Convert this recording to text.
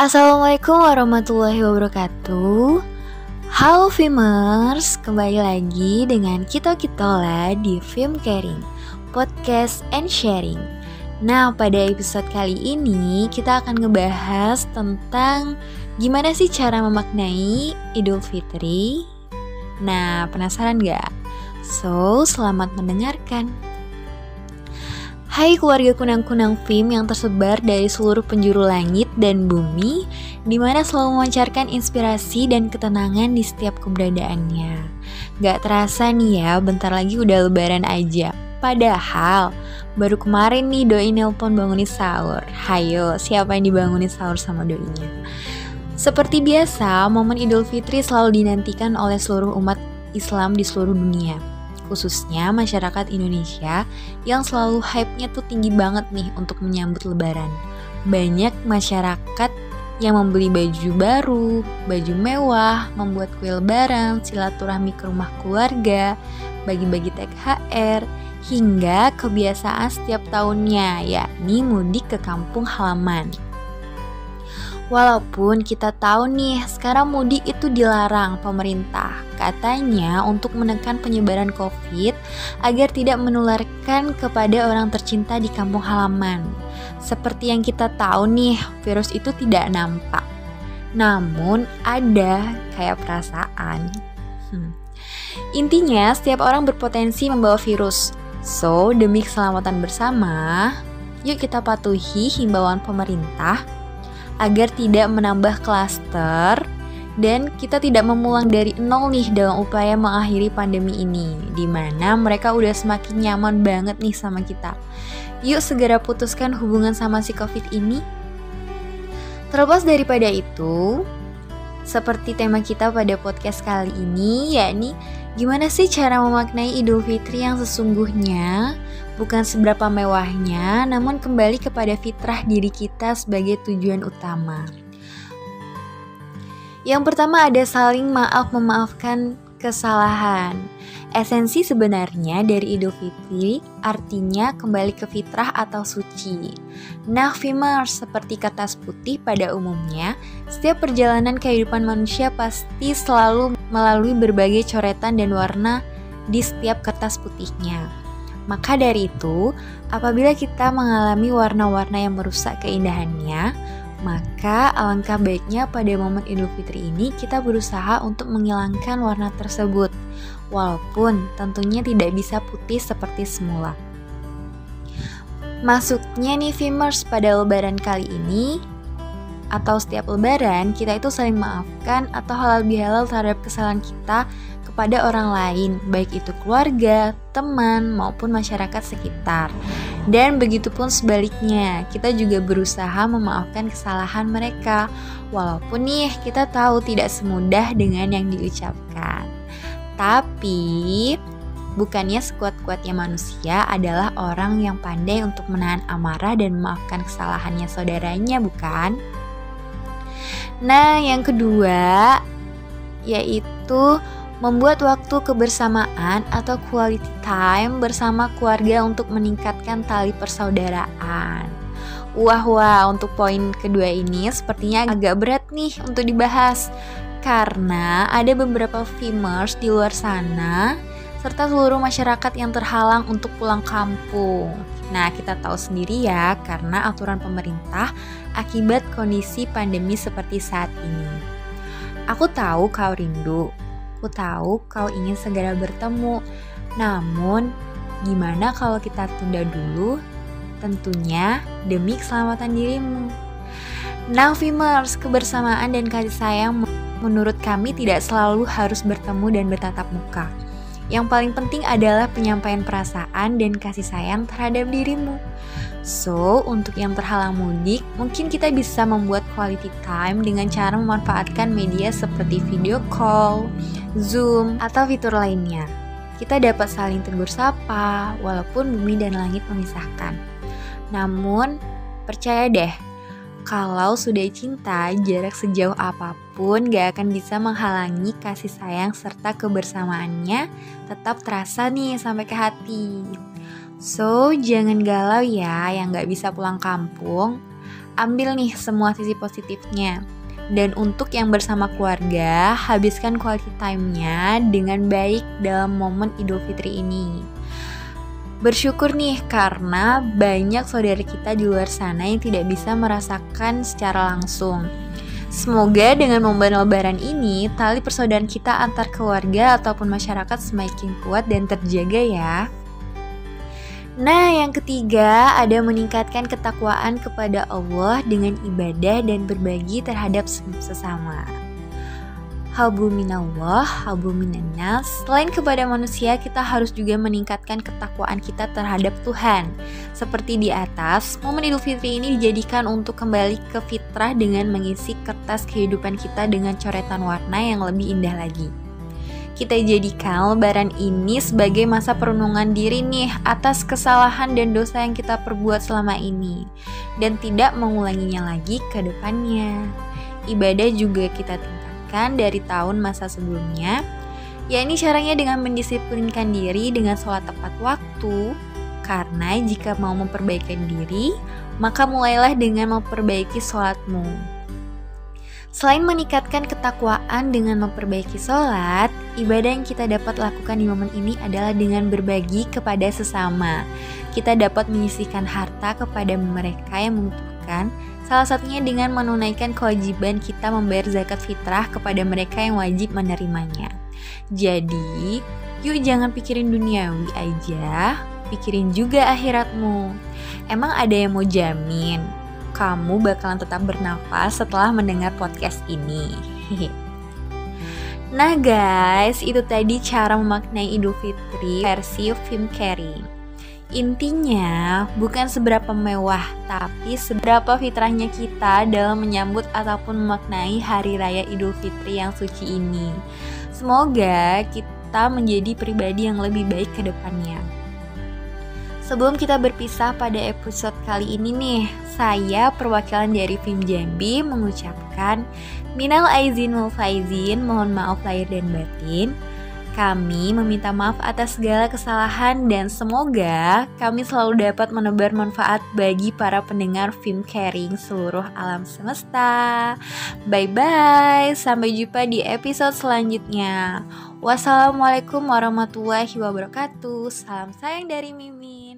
Assalamualaikum warahmatullahi wabarakatuh. Halo Filmers, kembali lagi dengan kita Kitola di Film Caring Podcast and Sharing. Nah, pada episode kali ini kita akan ngebahas tentang gimana sih cara memaknai Idul Fitri. Nah, penasaran gak? So, selamat mendengarkan Hai keluarga kunang-kunang film yang tersebar dari seluruh penjuru langit dan bumi di mana selalu memancarkan inspirasi dan ketenangan di setiap keberadaannya. Gak terasa nih ya, bentar lagi udah lebaran aja. Padahal, baru kemarin nih doi nelpon bangunin sahur. Hayo, siapa yang dibangunin sahur sama doinya? Seperti biasa, momen Idul Fitri selalu dinantikan oleh seluruh umat Islam di seluruh dunia khususnya masyarakat Indonesia yang selalu hype-nya tuh tinggi banget nih untuk menyambut lebaran. Banyak masyarakat yang membeli baju baru, baju mewah, membuat kue lebaran, silaturahmi ke rumah keluarga, bagi-bagi THR, hingga kebiasaan setiap tahunnya, yakni mudik ke kampung halaman. Walaupun kita tahu nih, sekarang mudik itu dilarang pemerintah. Katanya untuk menekan penyebaran COVID agar tidak menularkan kepada orang tercinta di kampung halaman. Seperti yang kita tahu nih, virus itu tidak nampak. Namun ada kayak perasaan. Hmm. Intinya, setiap orang berpotensi membawa virus. So, demi keselamatan bersama, yuk kita patuhi himbauan pemerintah agar tidak menambah klaster dan kita tidak memulang dari nol nih dalam upaya mengakhiri pandemi ini di mana mereka udah semakin nyaman banget nih sama kita. Yuk segera putuskan hubungan sama si Covid ini. Terlepas daripada itu, seperti tema kita pada podcast kali ini yakni gimana sih cara memaknai Idul Fitri yang sesungguhnya bukan seberapa mewahnya, namun kembali kepada fitrah diri kita sebagai tujuan utama. Yang pertama ada saling maaf memaafkan kesalahan. Esensi sebenarnya dari Idul Fitri artinya kembali ke fitrah atau suci. Nah, Fimar, seperti kertas putih pada umumnya, setiap perjalanan kehidupan manusia pasti selalu melalui berbagai coretan dan warna di setiap kertas putihnya. Maka dari itu, apabila kita mengalami warna-warna yang merusak keindahannya, maka alangkah baiknya pada momen Idul Fitri ini kita berusaha untuk menghilangkan warna tersebut, walaupun tentunya tidak bisa putih seperti semula. Masuknya nih Fimers pada lebaran kali ini atau setiap lebaran kita itu saling maafkan atau halal bihalal terhadap kesalahan kita kepada orang lain, baik itu keluarga, teman, maupun masyarakat sekitar. Dan begitu pun sebaliknya, kita juga berusaha memaafkan kesalahan mereka, walaupun nih kita tahu tidak semudah dengan yang diucapkan. Tapi, bukannya sekuat-kuatnya manusia adalah orang yang pandai untuk menahan amarah dan memaafkan kesalahannya saudaranya, bukan? Nah, yang kedua yaitu membuat waktu kebersamaan atau quality time bersama keluarga untuk meningkatkan tali persaudaraan. Wah wah, untuk poin kedua ini sepertinya agak berat nih untuk dibahas karena ada beberapa femurs di luar sana serta seluruh masyarakat yang terhalang untuk pulang kampung. Nah, kita tahu sendiri ya, karena aturan pemerintah akibat kondisi pandemi seperti saat ini. Aku tahu kau rindu, Aku tahu kau ingin segera bertemu. Namun, gimana kalau kita tunda dulu? Tentunya demi keselamatan dirimu. Now, Fimers, kebersamaan dan kasih sayang menurut kami tidak selalu harus bertemu dan bertatap muka. Yang paling penting adalah penyampaian perasaan dan kasih sayang terhadap dirimu. So, untuk yang terhalang mudik, mungkin kita bisa membuat quality time dengan cara memanfaatkan media seperti video call, Zoom, atau fitur lainnya. Kita dapat saling tegur sapa, walaupun bumi dan langit memisahkan. Namun, percaya deh, kalau sudah cinta, jarak sejauh apa pun gak akan bisa menghalangi kasih sayang serta kebersamaannya tetap terasa nih sampai ke hati. So, jangan galau ya yang gak bisa pulang kampung. ambil nih semua sisi positifnya. Dan untuk yang bersama keluarga, habiskan quality time-nya dengan baik dalam momen Idul Fitri ini. Bersyukur nih karena banyak saudara kita di luar sana yang tidak bisa merasakan secara langsung. Semoga dengan momen lebaran ini, tali persaudaraan kita antar keluarga ataupun masyarakat semakin kuat dan terjaga ya. Nah, yang ketiga ada meningkatkan ketakwaan kepada Allah dengan ibadah dan berbagi terhadap sesama. Habu minallah, habu minannas. Selain kepada manusia, kita harus juga meningkatkan ketakwaan kita terhadap Tuhan. Seperti di atas, momen Idul Fitri ini dijadikan untuk kembali ke fitrah dengan mengisi kertas kehidupan kita dengan coretan warna yang lebih indah lagi kita jadikan lebaran ini sebagai masa perenungan diri nih atas kesalahan dan dosa yang kita perbuat selama ini dan tidak mengulanginya lagi ke depannya. Ibadah juga kita tingkatkan dari tahun masa sebelumnya, yakni caranya dengan mendisiplinkan diri dengan sholat tepat waktu, karena jika mau memperbaiki diri, maka mulailah dengan memperbaiki sholatmu. Selain meningkatkan ketakwaan dengan memperbaiki sholat, ibadah yang kita dapat lakukan di momen ini adalah dengan berbagi kepada sesama. Kita dapat menyisihkan harta kepada mereka yang membutuhkan, salah satunya dengan menunaikan kewajiban kita membayar zakat fitrah kepada mereka yang wajib menerimanya. Jadi, yuk jangan pikirin duniawi aja, pikirin juga akhiratmu. Emang ada yang mau jamin kamu bakalan tetap bernafas setelah mendengar podcast ini. Nah guys, itu tadi cara memaknai Idul Fitri versi film Carrie. Intinya, bukan seberapa mewah, tapi seberapa fitrahnya kita dalam menyambut ataupun memaknai Hari Raya Idul Fitri yang suci ini. Semoga kita menjadi pribadi yang lebih baik ke depannya. Sebelum kita berpisah pada episode kali ini nih, saya perwakilan dari Film Jambi mengucapkan Minal aizin wal faizin, mohon maaf lahir dan batin. Kami meminta maaf atas segala kesalahan dan semoga kami selalu dapat menebar manfaat bagi para pendengar film caring seluruh alam semesta. Bye bye, sampai jumpa di episode selanjutnya. Wassalamualaikum warahmatullahi wabarakatuh. Salam sayang dari Mimi.